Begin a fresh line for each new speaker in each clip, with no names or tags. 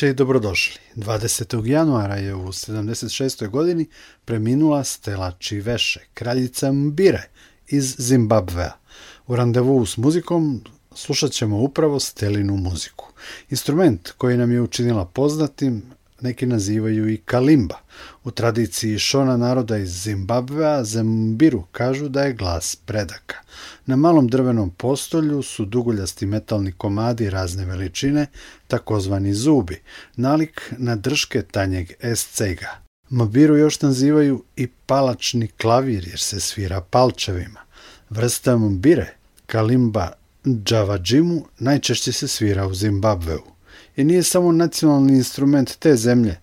veče i dobrodošli. 20. januara je u 76. godini preminula Stela Čiveše, kraljica Mbire iz Zimbabvea. U randevu s muzikom slušat ćemo upravo Stelinu muziku. Instrument koji nam je učinila poznatim
neki nazivaju i kalimba – U tradiciji šona naroda iz Zimbabvea Zembiru kažu da je glas predaka. Na malom drvenom postolju su duguljasti metalni komadi razne veličine, takozvani zubi, nalik na drške tanjeg escega. Mabiru još nazivaju i palačni klavir jer se svira palčevima. Vrsta mbire, kalimba džavadžimu, najčešće se svira u Zimbabveu. I nije samo nacionalni instrument te zemlje,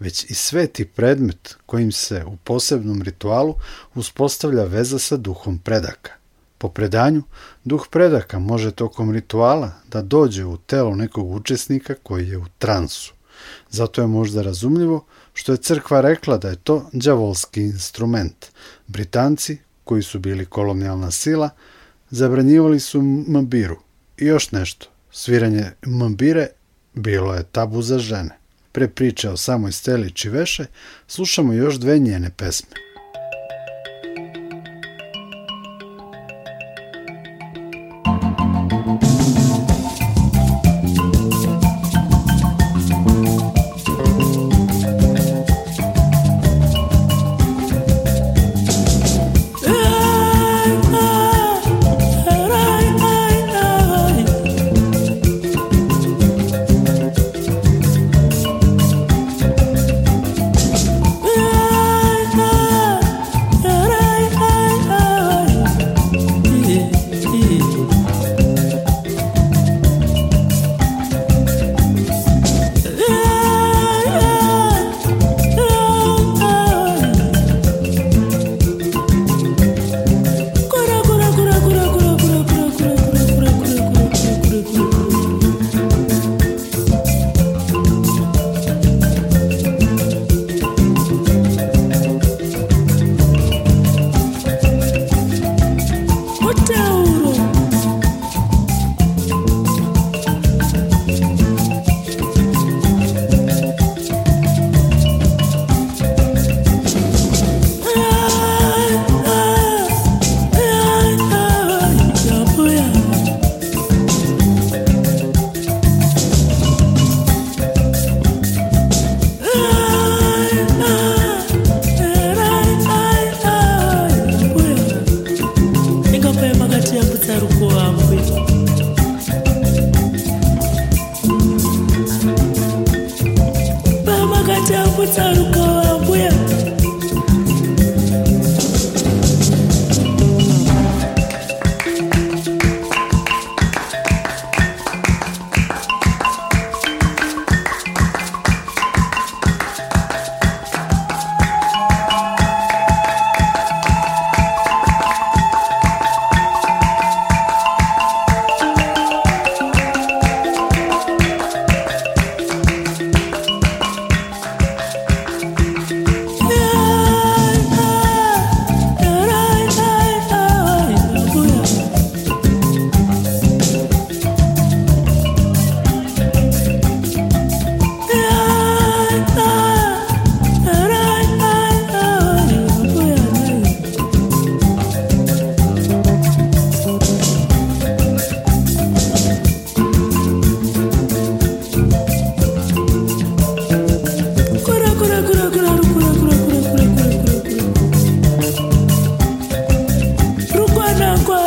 već i sveti predmet kojim se u posebnom ritualu uspostavlja veza sa duhom predaka. Po predanju, duh predaka može tokom rituala da dođe u telo nekog učesnika koji je u transu. Zato je možda razumljivo što je crkva rekla da je to đavolski instrument. Britanci, koji su bili kolonijalna sila, zabranjivali su mbiru. I još nešto, sviranje mbire bilo je tabu za žene. Pre priče o samoj Steli Čiveše, slušamo još dve njene pesme.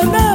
no.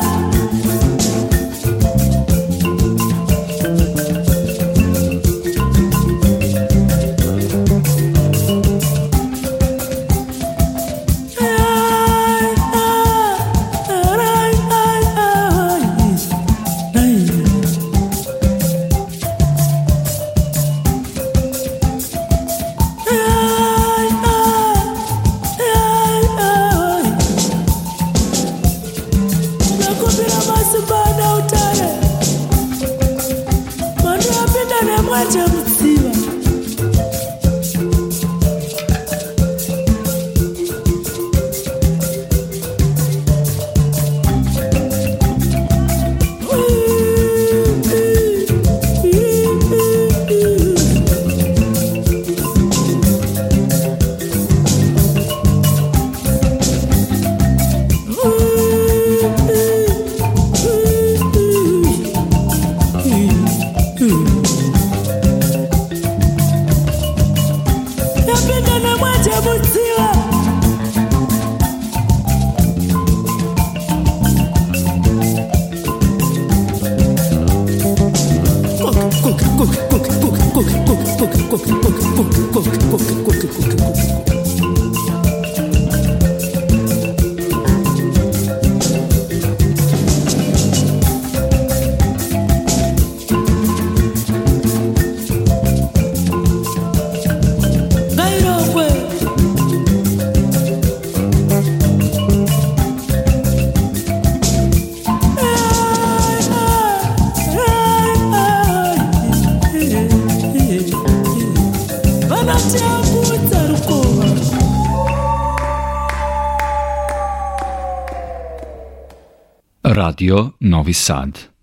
Radio Novi Sad.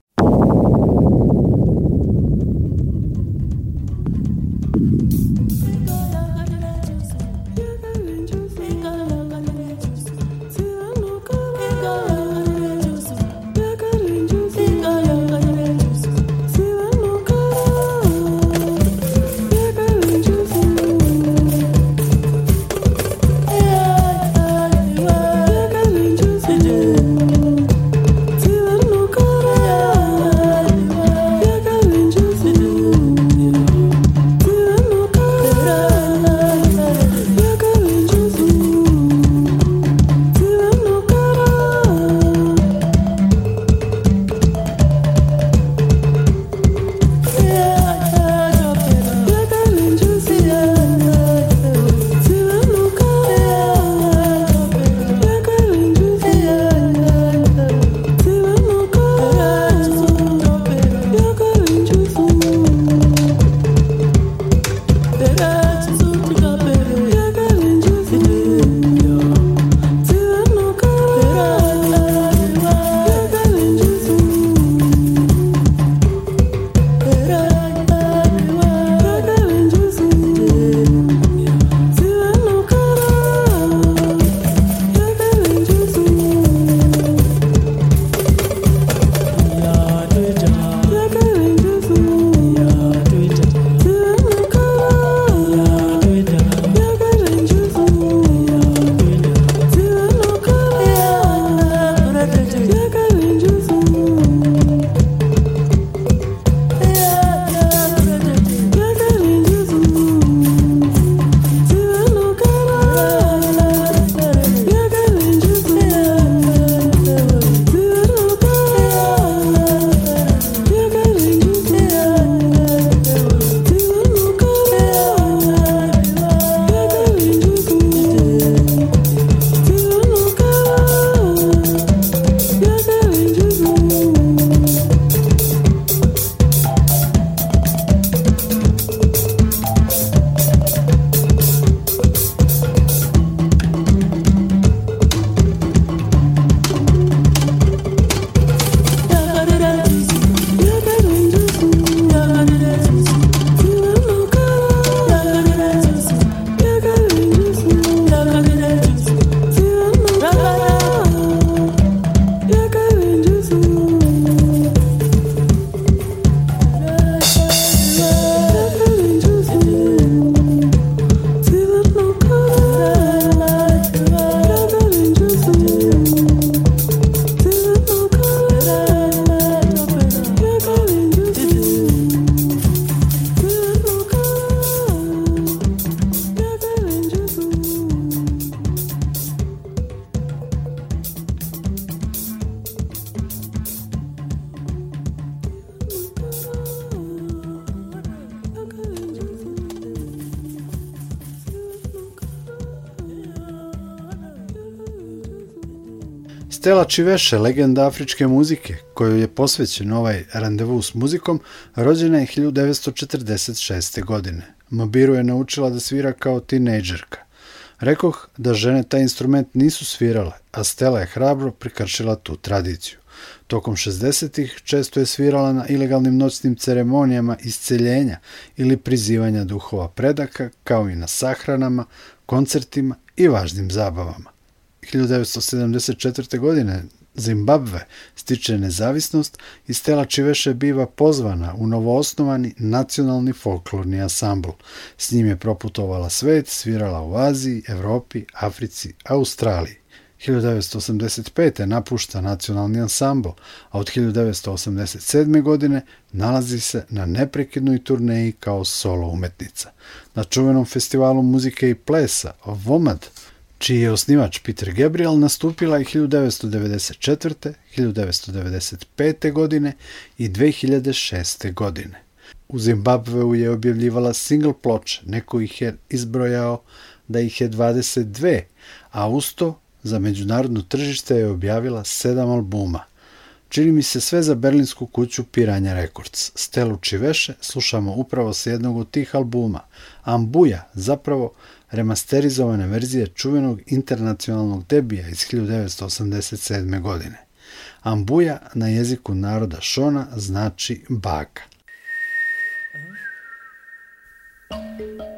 Stella Čiveše, legenda afričke muzike, kojoj je posvećen ovaj randevu s muzikom, rođena je 1946. godine. Mabiru je naučila da svira kao tinejdžerka. Rekoh da žene taj instrument nisu svirale, a Stella je hrabro prikršila tu tradiciju. Tokom 60-ih često je svirala na ilegalnim noćnim ceremonijama isceljenja ili prizivanja duhova predaka, kao i na sahranama, koncertima i važnim zabavama. 1974. godine Zimbabve stiče nezavisnost i Stela Čiveše biva pozvana u novoosnovani nacionalni folklorni ansambl. S njim je proputovala svet, svirala u Aziji, Evropi, Africi, Australiji. 1985. napušta nacionalni ansambl, a od 1987. godine nalazi se na neprekidnoj turneji kao solo umetnica. Na čuvenom festivalu muzike i plesa Vomad, čiji je osnivač Peter Gabriel, nastupila je 1994., 1995. godine i 2006. godine. U Zimbabveu je objavljivala single ploče, neko ih je izbrojao da ih je 22, a usto za međunarodno tržište je objavila sedam albuma. Čini mi se sve za berlinsku kuću Piranja Records. Stelu Čiveše slušamo upravo sa jednog od tih albuma. Ambuja, zapravo remasterizovane verzije čuvenog internacionalnog debija iz 1987. godine. Ambuja na jeziku naroda Šona znači baka. randevu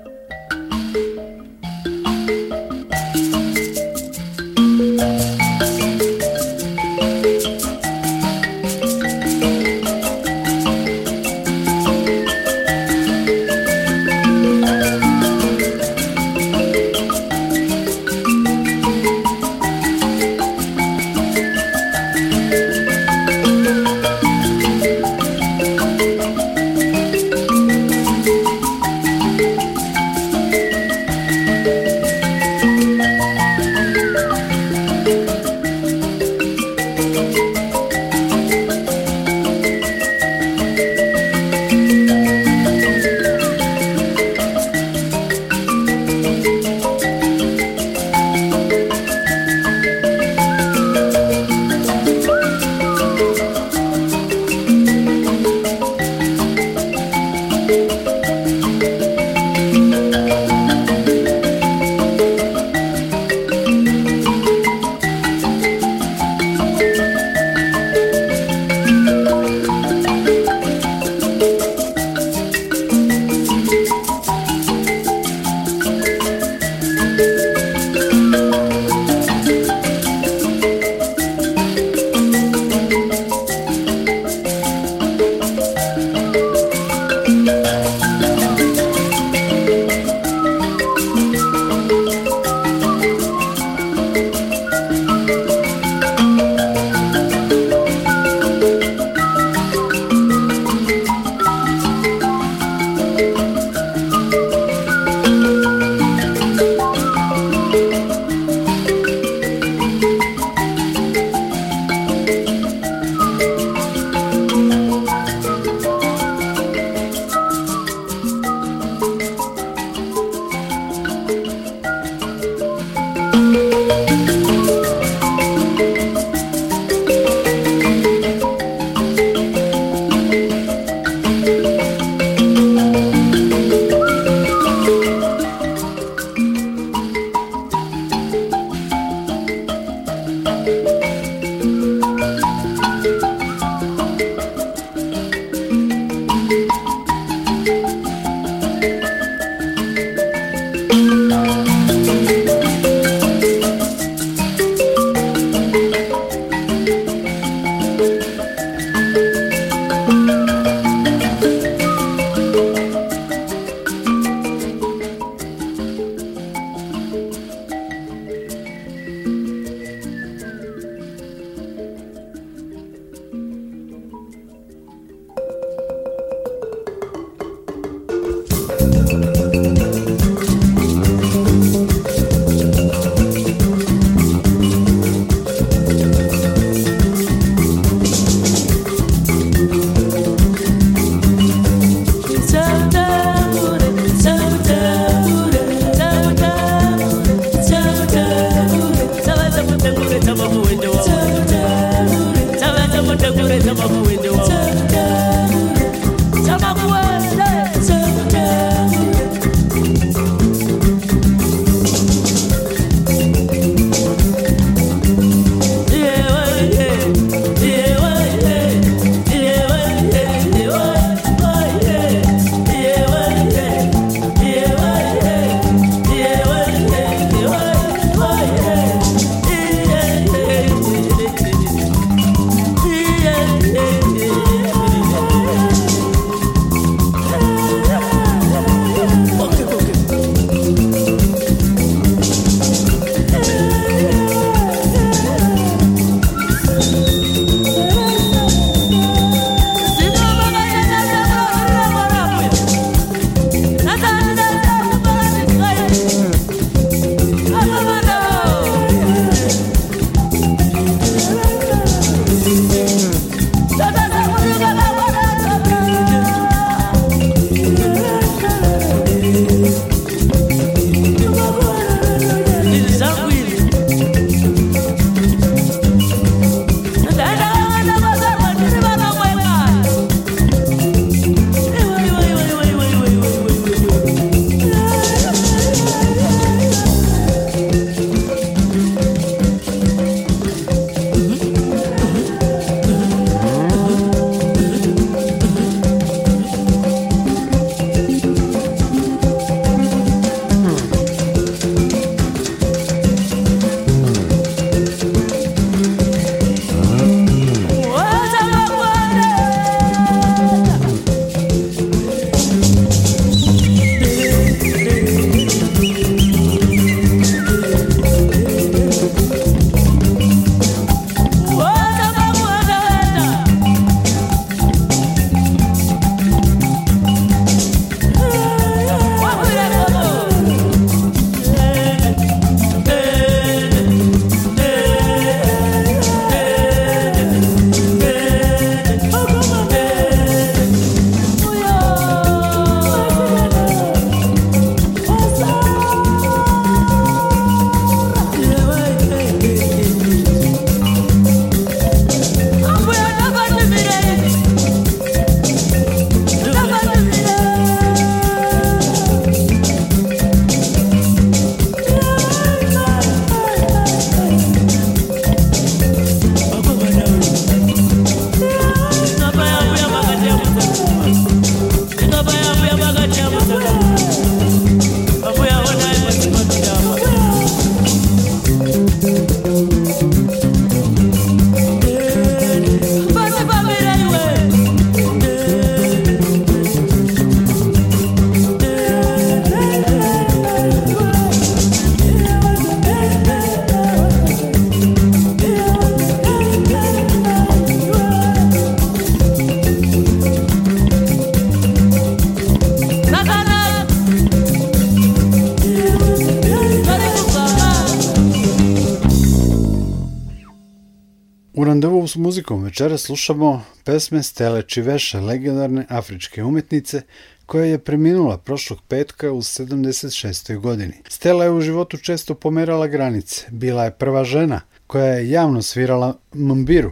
s muzikom večera slušamo pesme Stele Čiveša, legendarne afričke umetnice, koja je preminula prošlog petka u 76. godini. Stela je u životu često pomerala granice. Bila je prva žena koja je javno svirala mbiru,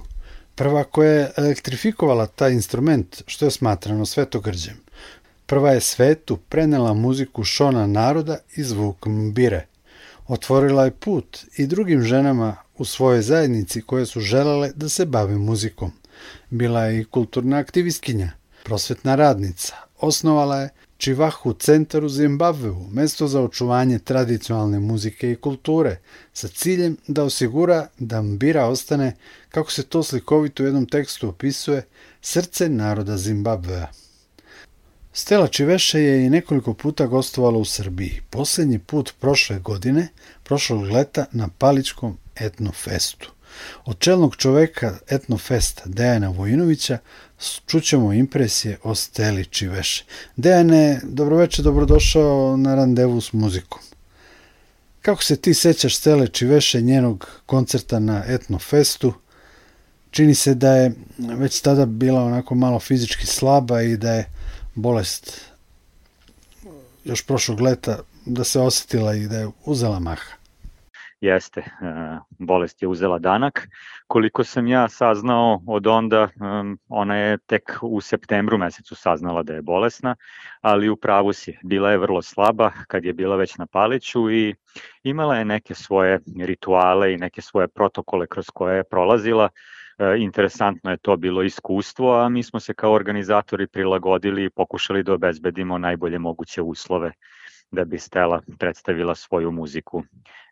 prva koja je elektrifikovala taj instrument, što je smatrano svetogrđem. Prva je svetu prenela muziku šona naroda i zvuk mbire. Otvorila je put i drugim ženama u svojoj zajednici koje su želele da se bave muzikom. Bila je i kulturna aktivistkinja, prosvetna radnica. Osnovala je Čivahu centar u Zimbabveu, mesto za očuvanje tradicionalne muzike i kulture, sa ciljem da osigura da Mbira ostane, kako se to slikovito u jednom tekstu opisuje, srce naroda Zimbabvea. Stela Čiveše je i nekoliko puta gostovala u Srbiji. Poslednji put prošle godine, prošlog leta na Paličkom etnofestu. Od čelnog čoveka etnofesta Dejana Vojinovića čućemo impresije o Steli Čiveše. Dejane, dobroveče, dobrodošao na randevu s muzikom. Kako se ti sećaš Stele Čiveše njenog koncerta na etnofestu? Čini se da je već tada bila onako malo fizički slaba i da je bolest još prošlog leta da se osetila i da je uzela maha.
Jeste, e, bolest je uzela danak. Koliko sam ja saznao od onda, ona je tek u septembru mesecu saznala da je bolesna, ali u pravu si, bila je vrlo slaba kad je bila već na paliću i imala je neke svoje rituale i neke svoje protokole kroz koje je prolazila E, interesantno je to bilo iskustvo, a mi smo se kao organizatori prilagodili i pokušali da obezbedimo najbolje moguće uslove da bi Stela predstavila svoju muziku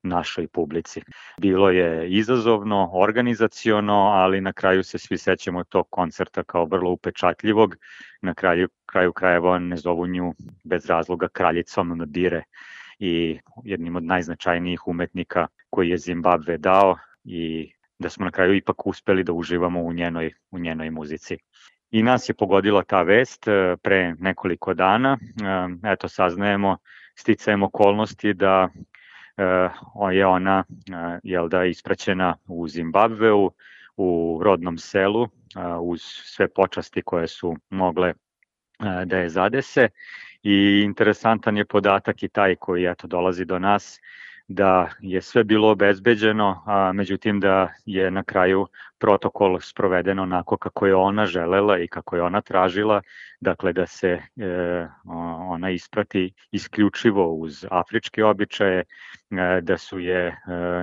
našoj publici. Bilo je izazovno, organizaciono, ali na kraju se svi sećamo tog koncerta kao vrlo upečatljivog. Na kraju, kraju krajeva ne zovu nju bez razloga kraljicom na bire i jednim od najznačajnijih umetnika koji je Zimbabve dao i da smo na kraju ipak uspeli da uživamo u njenoj, u njenoj muzici. I nas je pogodila ta vest e, pre nekoliko dana. E, eto, saznajemo, sticajem okolnosti da e, je ona jel da, ispraćena u Zimbabveu, u rodnom selu, uz sve počasti koje su mogle da je zadese. I interesantan je podatak i taj koji eto, dolazi do nas, da je sve bilo obezbeđeno, a međutim da je na kraju protokol sproveden onako kako je ona želela i kako je ona tražila, dakle da se e, ona isprati isključivo uz afričke običaje, e, da su je e,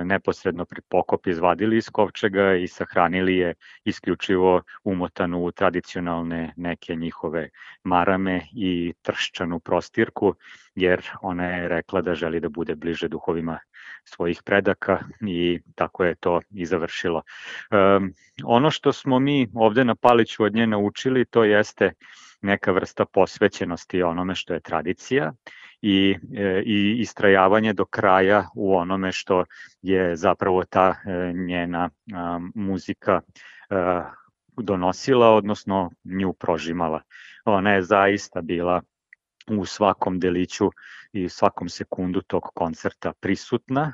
neposredno pred pokop izvadili iz kovčega i sahranili je isključivo umotanu u tradicionalne neke njihove marame i trščanu prostirku, jer ona je rekla da želi da bude bliže duhovima svojih predaka i tako je to i završilo. Um, ono što smo mi ovde na Paliću od nje naučili to jeste neka vrsta posvećenosti onome što je tradicija i, e, i istrajavanje do kraja u onome što je zapravo ta e, njena muzika a, donosila, odnosno nju prožimala. Ona je zaista bila u svakom deliću i svakom sekundu tog koncerta prisutna,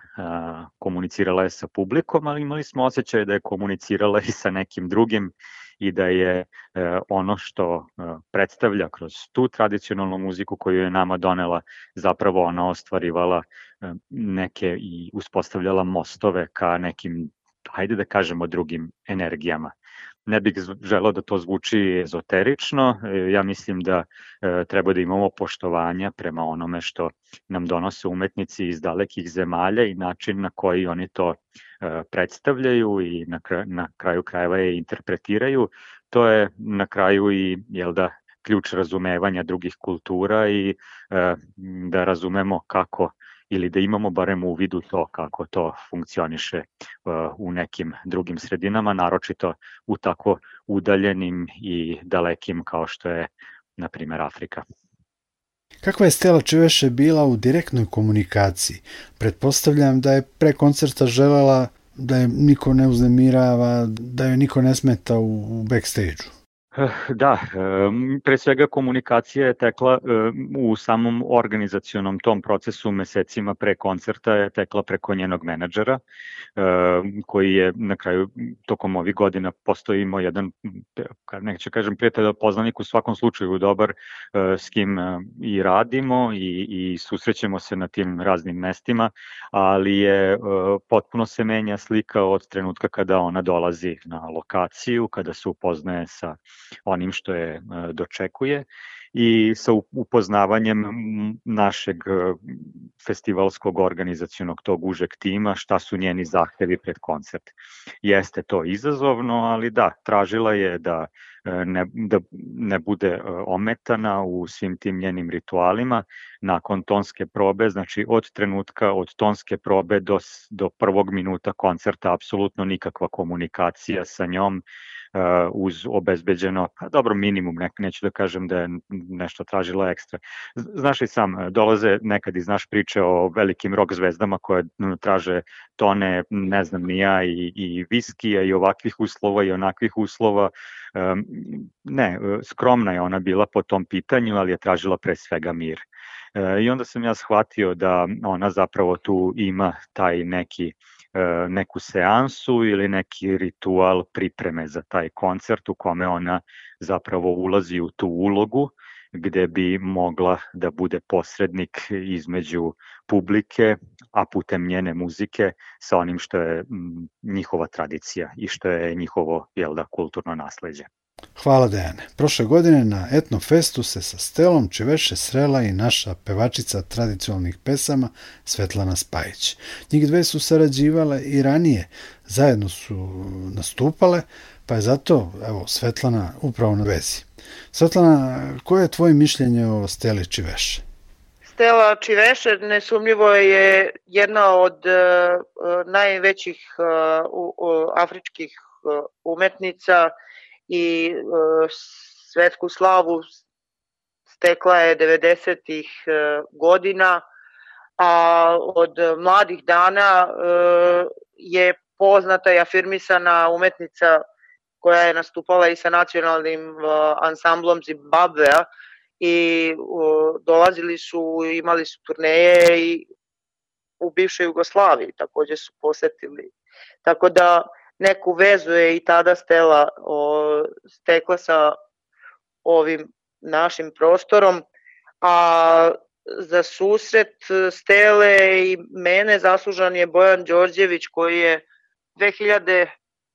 komunicirala je sa publikom, ali imali smo osjećaj da je komunicirala i sa nekim drugim i da je e, ono što e, predstavlja kroz tu tradicionalnu muziku koju je nama donela, zapravo ona ostvarivala e, neke i uspostavljala mostove ka nekim, hajde da kažemo, drugim energijama ne bih želao da to zvuči ezoterično, e, ja mislim da e, treba da imamo poštovanja prema onome što nam donose umetnici iz dalekih zemalja i način na koji oni to e, predstavljaju i na, na kraju krajeva je interpretiraju. To je na kraju i jel da ključ razumevanja drugih kultura i da razumemo kako ili da imamo barem u vidu to kako to funkcioniše uh, u nekim drugim sredinama, naročito u tako udaljenim i dalekim kao što je, na primjer, Afrika.
Kakva je Stela Čeveše bila u direktnoj komunikaciji? Pretpostavljam da je pre koncerta želela da je niko ne uznemirava, da joj niko ne smeta u backstage-u.
Da, pre svega komunikacija je tekla u samom organizacionom tom procesu mesecima pre koncerta je tekla preko njenog menadžera koji je na kraju tokom ovih godina postoji imao jedan, neće kažem prijatelj, poznanik u svakom slučaju dobar s kim i radimo i, i susrećemo se na tim raznim mestima, ali je potpuno se menja slika od trenutka kada ona dolazi na lokaciju, kada se upoznaje sa onim što je e, dočekuje i sa upoznavanjem našeg e, festivalskog organizacionog tog užeg tima, šta su njeni zahtevi pred koncert. Jeste to izazovno, ali da, tražila je da e, ne, da ne bude ometana u svim tim njenim ritualima nakon tonske probe, znači od trenutka od tonske probe do, do prvog minuta koncerta apsolutno nikakva komunikacija sa njom, uz obezbeđeno, pa dobro minimum, ne, neću da kažem da je nešto tražila ekstra. Znaš i sam, dolaze nekad iz naš priče o velikim rock zvezdama koje traže tone, ne znam ni ja, i, i viskija i ovakvih uslova i onakvih uslova. Ne, skromna je ona bila po tom pitanju, ali je tražila pre svega mir. I onda sam ja shvatio da ona zapravo tu ima taj neki uh, E, neku seansu ili neki ritual pripreme za taj koncert u kome ona zapravo ulazi u tu ulogu gde bi mogla da bude posrednik između publike, a putem njene muzike sa onim što je njihova tradicija i što je njihovo jel da, kulturno nasledđe.
Hvala Dejane. Prošle godine na Etnofestu se sa Stelom Čiveše srela i naša pevačica tradicionalnih pesama Svetlana Spajić. Njih dve su sarađivale i ranije, zajedno su nastupale, pa je zato, evo, Svetlana upravo na vezi. Svetlana, koje je tvoje mišljenje o Steli Čiveše?
Stela Čiveše nesumljivo je jedna od uh, najvećih uh, uh, afričkih umetnica i e, svetsku slavu stekla je 90. E, godina, a od mladih dana e, je poznata i afirmisana umetnica koja je nastupala i sa nacionalnim ansamblom Zimbabvea i dolazili su, imali su turneje i u bivšoj Jugoslaviji takođe su posetili. Tako da neku vezu je i tada Stela o, stekla sa ovim našim prostorom, a za susret Stele i mene zaslužan je Bojan Đorđević koji je 2000,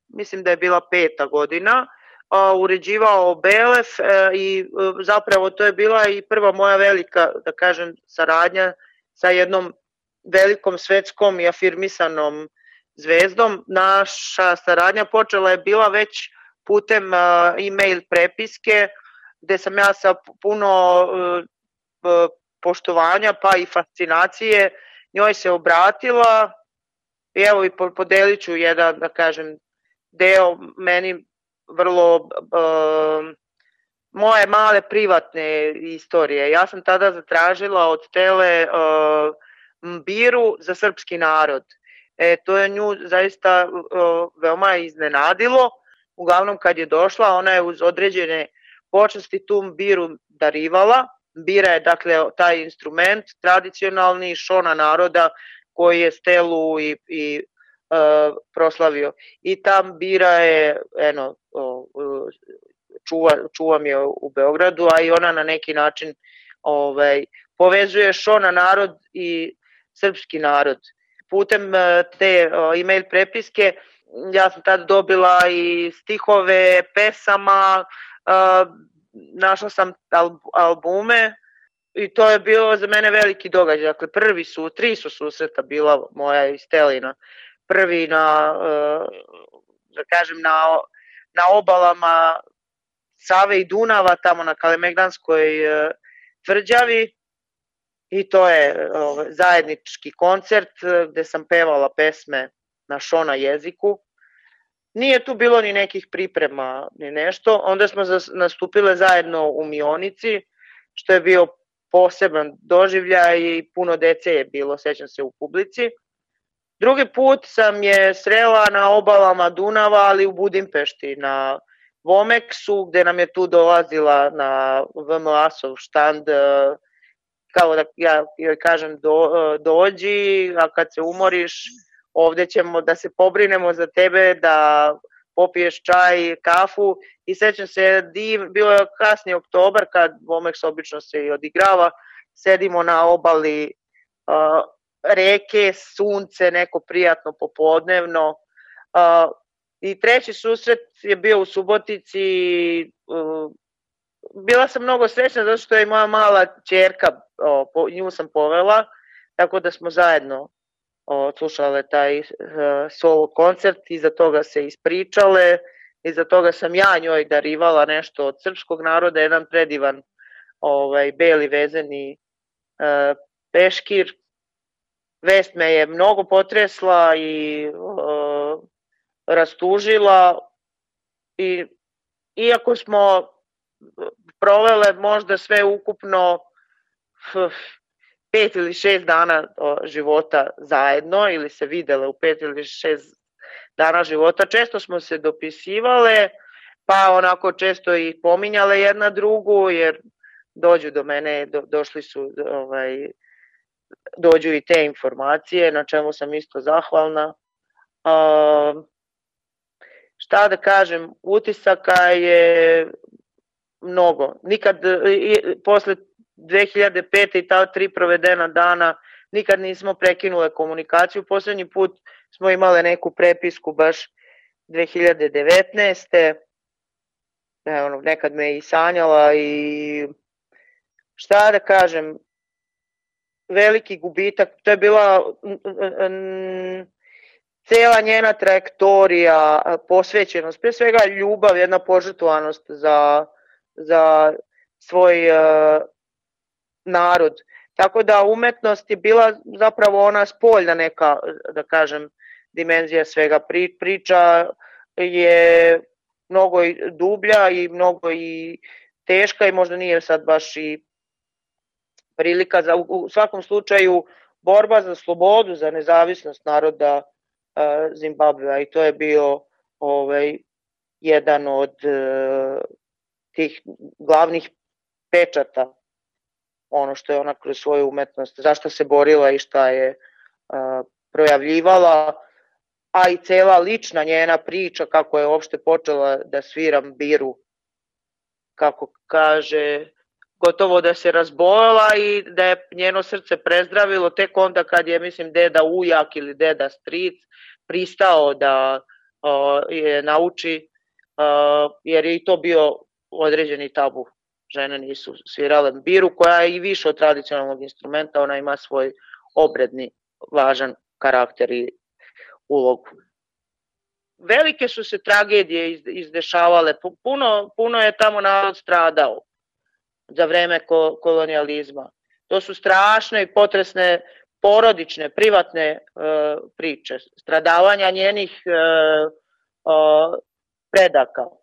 mislim da je bila peta godina, a, uređivao Belef e, i e, zapravo to je bila i prva moja velika, da kažem, saradnja sa jednom velikom svetskom i afirmisanom Zvezdom. Naša saradnja počela je bila već putem e-mail prepiske, gde sam ja sa puno e, poštovanja pa i fascinacije njoj se obratila i evo i podelit ću jedan, da kažem, deo meni vrlo uh, moje male privatne istorije. Ja sam tada zatražila od tele uh, biru za srpski narod E, to je nju zaista o, veoma iznenadilo. Uglavnom kad je došla, ona je uz određene počasti tu biru darivala. Bira je dakle taj instrument tradicionalni šona naroda koji je Stelu i, i e, proslavio. I tam bira je, eno, o, čuva, čuvam je u Beogradu, a i ona na neki način ovaj, povezuje šona narod i srpski narod putem e, te e-mail prepiske ja sam tad dobila i stihove pesama, e, našla sam albume i to je bilo za mene veliki događaj. Dakle, prvi su, tri su susreta bila moja i Stelina. Prvi na, da kažem, na, na obalama Save i Dunava, tamo na Kalemegdanskoj tvrđavi, i to je ovaj, zajednički koncert eh, gde sam pevala pesme na šona jeziku. Nije tu bilo ni nekih priprema ni nešto. Onda smo nastupile zajedno u Mionici, što je bio poseban doživljaj i puno dece je bilo, sećam se, u publici. Drugi put sam je srela na obalama Dunava, ali u Budimpešti, na Vomeksu, gde nam je tu dolazila na VMA-sov štand, e, kao da ja joj kažem do, e, dođi, a kad se umoriš, ovde ćemo da se pobrinemo za tebe, da popiješ čaj, kafu i sećam se, div, bilo je kasni oktobar kad Vomeks obično se i odigrava, sedimo na obali uh, reke, sunce, neko prijatno popodnevno. Uh, I treći susret je bio u Subotici, uh, bila sam mnogo srećna zato što je moja mala čerka, o, po, nju sam povela, tako da smo zajedno slušale taj uh, solo koncert, iza toga se ispričale, iza toga sam ja njoj darivala nešto od srpskog naroda, jedan predivan ovaj, beli vezeni uh, peškir. Vest me je mnogo potresla i uh, rastužila i iako smo provele možda sve ukupno pet ili šest dana života zajedno ili se videle u pet ili šest dana života. Često smo se dopisivale, pa onako često i pominjale jedna drugu, jer dođu do mene, do, došli su ovaj, dođu i te informacije, na čemu sam isto zahvalna. Uh, šta da kažem, utisaka je mnogo. Nikad, i, posle 2005. i ta tri provedena dana nikad nismo prekinule komunikaciju. Poslednji put smo imale neku prepisku baš 2019. E, ono, nekad me i sanjala i šta da kažem, veliki gubitak, to je bila cela njena trajektorija, posvećenost, pre svega ljubav, jedna požrtvovanost za, za svoj uh, narod. Tako da umetnost je bila zapravo ona spoljna neka, da kažem, dimenzija svega. Pri, priča je mnogo dublja i mnogo i teška i možda nije sad baš i prilika za u svakom slučaju borba za slobodu, za nezavisnost naroda uh, Zimbabvea i to je bio ovaj jedan od uh, tih glavnih pečata ono što je ona kroz svoju umetnost, zašto se borila i šta je uh, projavljivala, a i cela lična njena priča kako je uopšte počela da sviram biru, kako kaže, gotovo da se razbojala i da je njeno srce prezdravilo tek onda kad je, mislim, deda ujak ili deda stric pristao da uh, je nauči, uh, jer je i to bio određeni tabu žene nisu svirale biru, koja je i više od tradicionalnog instrumenta, ona ima svoj obredni, važan karakter i ulogu. Velike su se tragedije izdešavale, puno, puno je tamo narod stradao za vreme kolonijalizma. To su strašne i potresne porodične, privatne uh, priče, stradavanja njenih uh, uh, predaka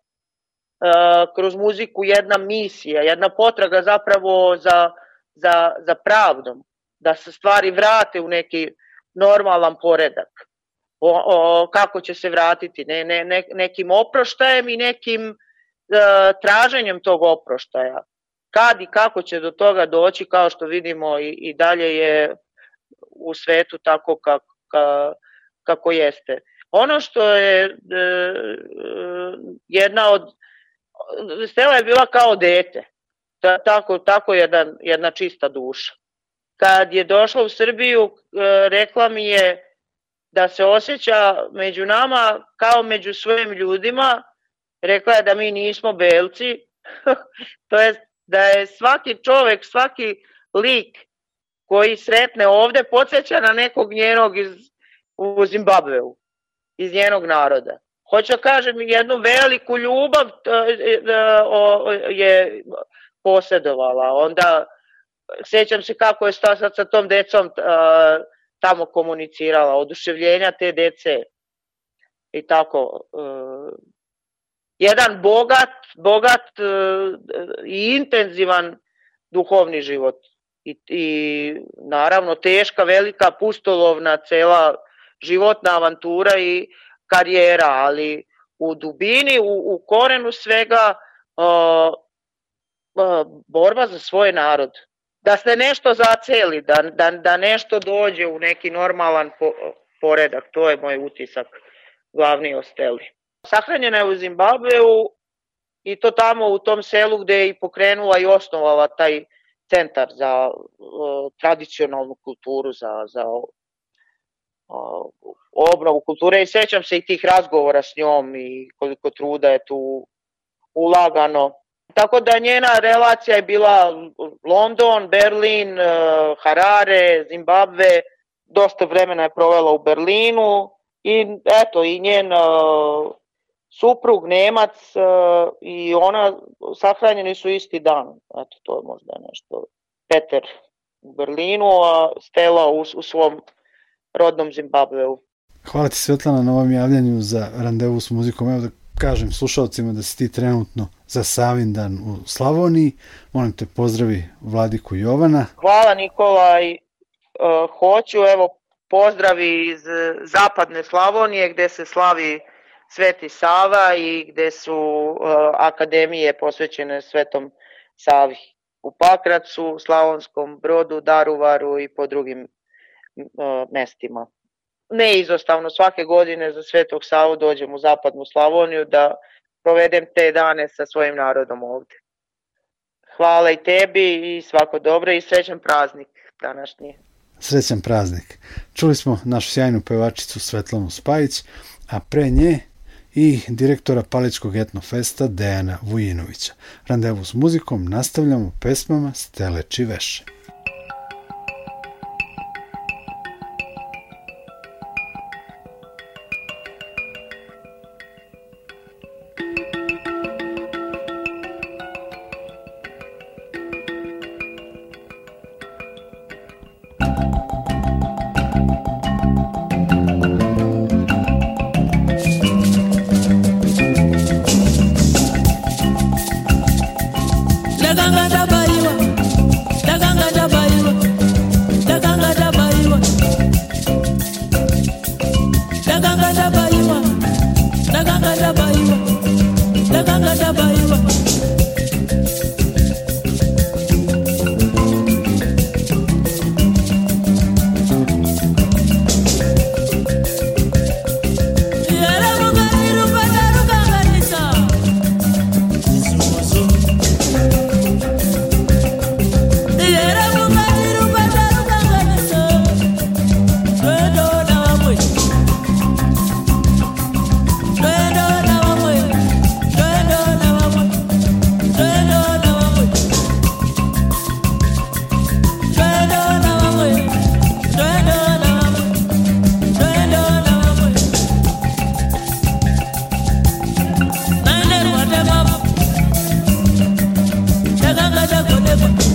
kroz muziku jedna misija, jedna potraga zapravo za, za, za pravdom, da se stvari vrate u neki normalan poredak. O, o, kako će se vratiti, ne, ne, ne, nekim oproštajem i nekim e, traženjem tog oproštaja. Kad i kako će do toga doći, kao što vidimo i, i dalje je u svetu tako kako, ka, kako jeste. Ono što je e, jedna od Stela je bila kao dete, Ta, tako, tako jedan, jedna čista duša. Kad je došla u Srbiju, e, rekla mi je da se osjeća među nama kao među svojim ljudima, rekla je da mi nismo belci, to je da je svaki čovek, svaki lik koji sretne ovde podsjeća na nekog njenog iz, u Zimbabveu, iz njenog naroda. Hoću da kažem, jednu veliku ljubav e, e, je posjedovala. Onda sećam se kako je sad sa tom decom e, tamo komunicirala, oduševljenja te dece i tako. Jedan bogat, bogat i intenzivan duhovni život. I, I naravno teška, velika, pustolovna cela životna avantura i karijera, ali u dubini, u, u korenu svega uh, uh, borba za svoj narod. Da se nešto zaceli, da, da, da nešto dođe u neki normalan po, poredak, to je moj utisak glavni o Steli. Sahranjena je u Zimbabveu i to tamo u tom selu gde je i pokrenula i osnovala taj centar za uh, tradicionalnu kulturu, za, za obnovu kulture i sećam se i tih razgovora s njom i koliko truda je tu ulagano. Tako da njena relacija je bila London, Berlin, uh, Harare, Zimbabve, dosta vremena je provela u Berlinu i eto i njen uh, suprug Nemac uh, i ona sahranjeni su isti dan. Eto, to je možda nešto. Peter u Berlinu, a Stella u, u svom rodnom Zimbabveu.
Hvala ti Svetlana na ovom javljanju za randevu s muzikom. Evo da kažem slušalcima da si ti trenutno za Savindan u Slavoniji. Molim te pozdravi Vladiku Jovana.
Hvala Nikola i uh, hoću evo pozdravi iz zapadne Slavonije gde se slavi Sveti Sava i gde su uh, akademije posvećene Svetom Savi u Pakracu, Slavonskom Brodu, Daruvaru i po drugim mestima. Neizostavno svake godine za Svetog Savu dođem u zapadnu Slavoniju da provedem te dane sa svojim narodom ovde. Hvala i tebi i svako dobro i srećan praznik današnji.
Srećan praznik. Čuli smo našu sjajnu pevačicu Svetlanu Spajić, a pre nje i direktora Paličkog etnofesta Dejana Vujinovića. Randevu s muzikom nastavljamo pesmama Stele Čiveše.
never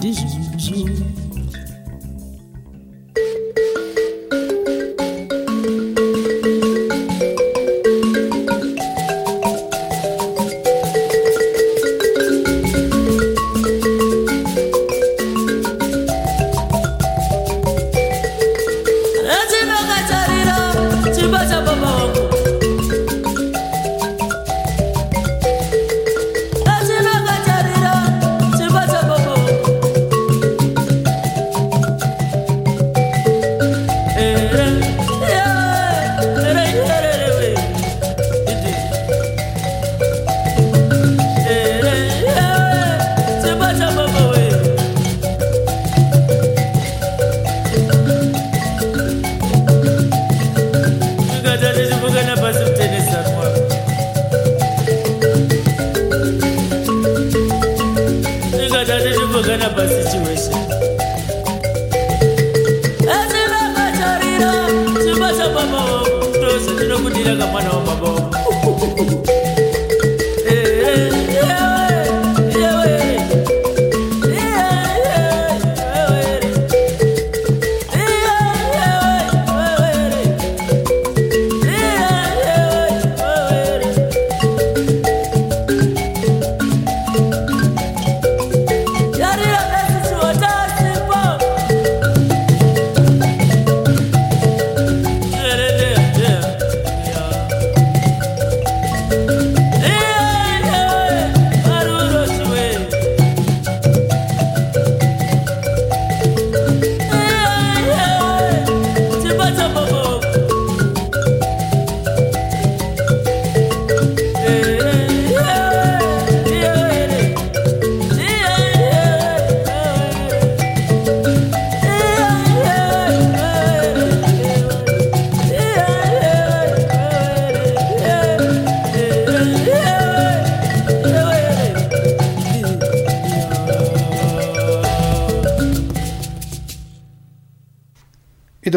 18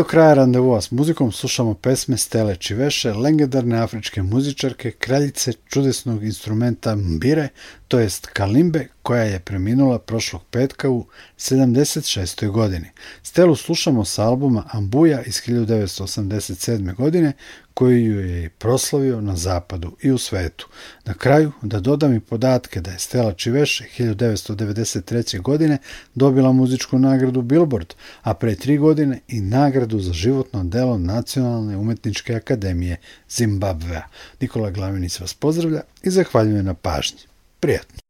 the kraja randevua s muzikom slušamo pesme Stele Čiveše, legendarne afričke muzičarke, kraljice čudesnog instrumenta mbire, to jest kalimbe, koja je preminula prošlog petka u 76. godini. Stelu slušamo sa albuma Ambuja iz 1987. godine, koji ju je proslavio na zapadu i u svetu. Na kraju da dodam i podatke da je Stela Čiveše 1993. godine dobila muzičku nagradu Billboard, a pre tri godine i nagradu za životno delo Nacionalne umetničke akademije Zimbabvea. Nikola Glavinic vas pozdravlja i zahvaljuje na pažnji. Prijatno!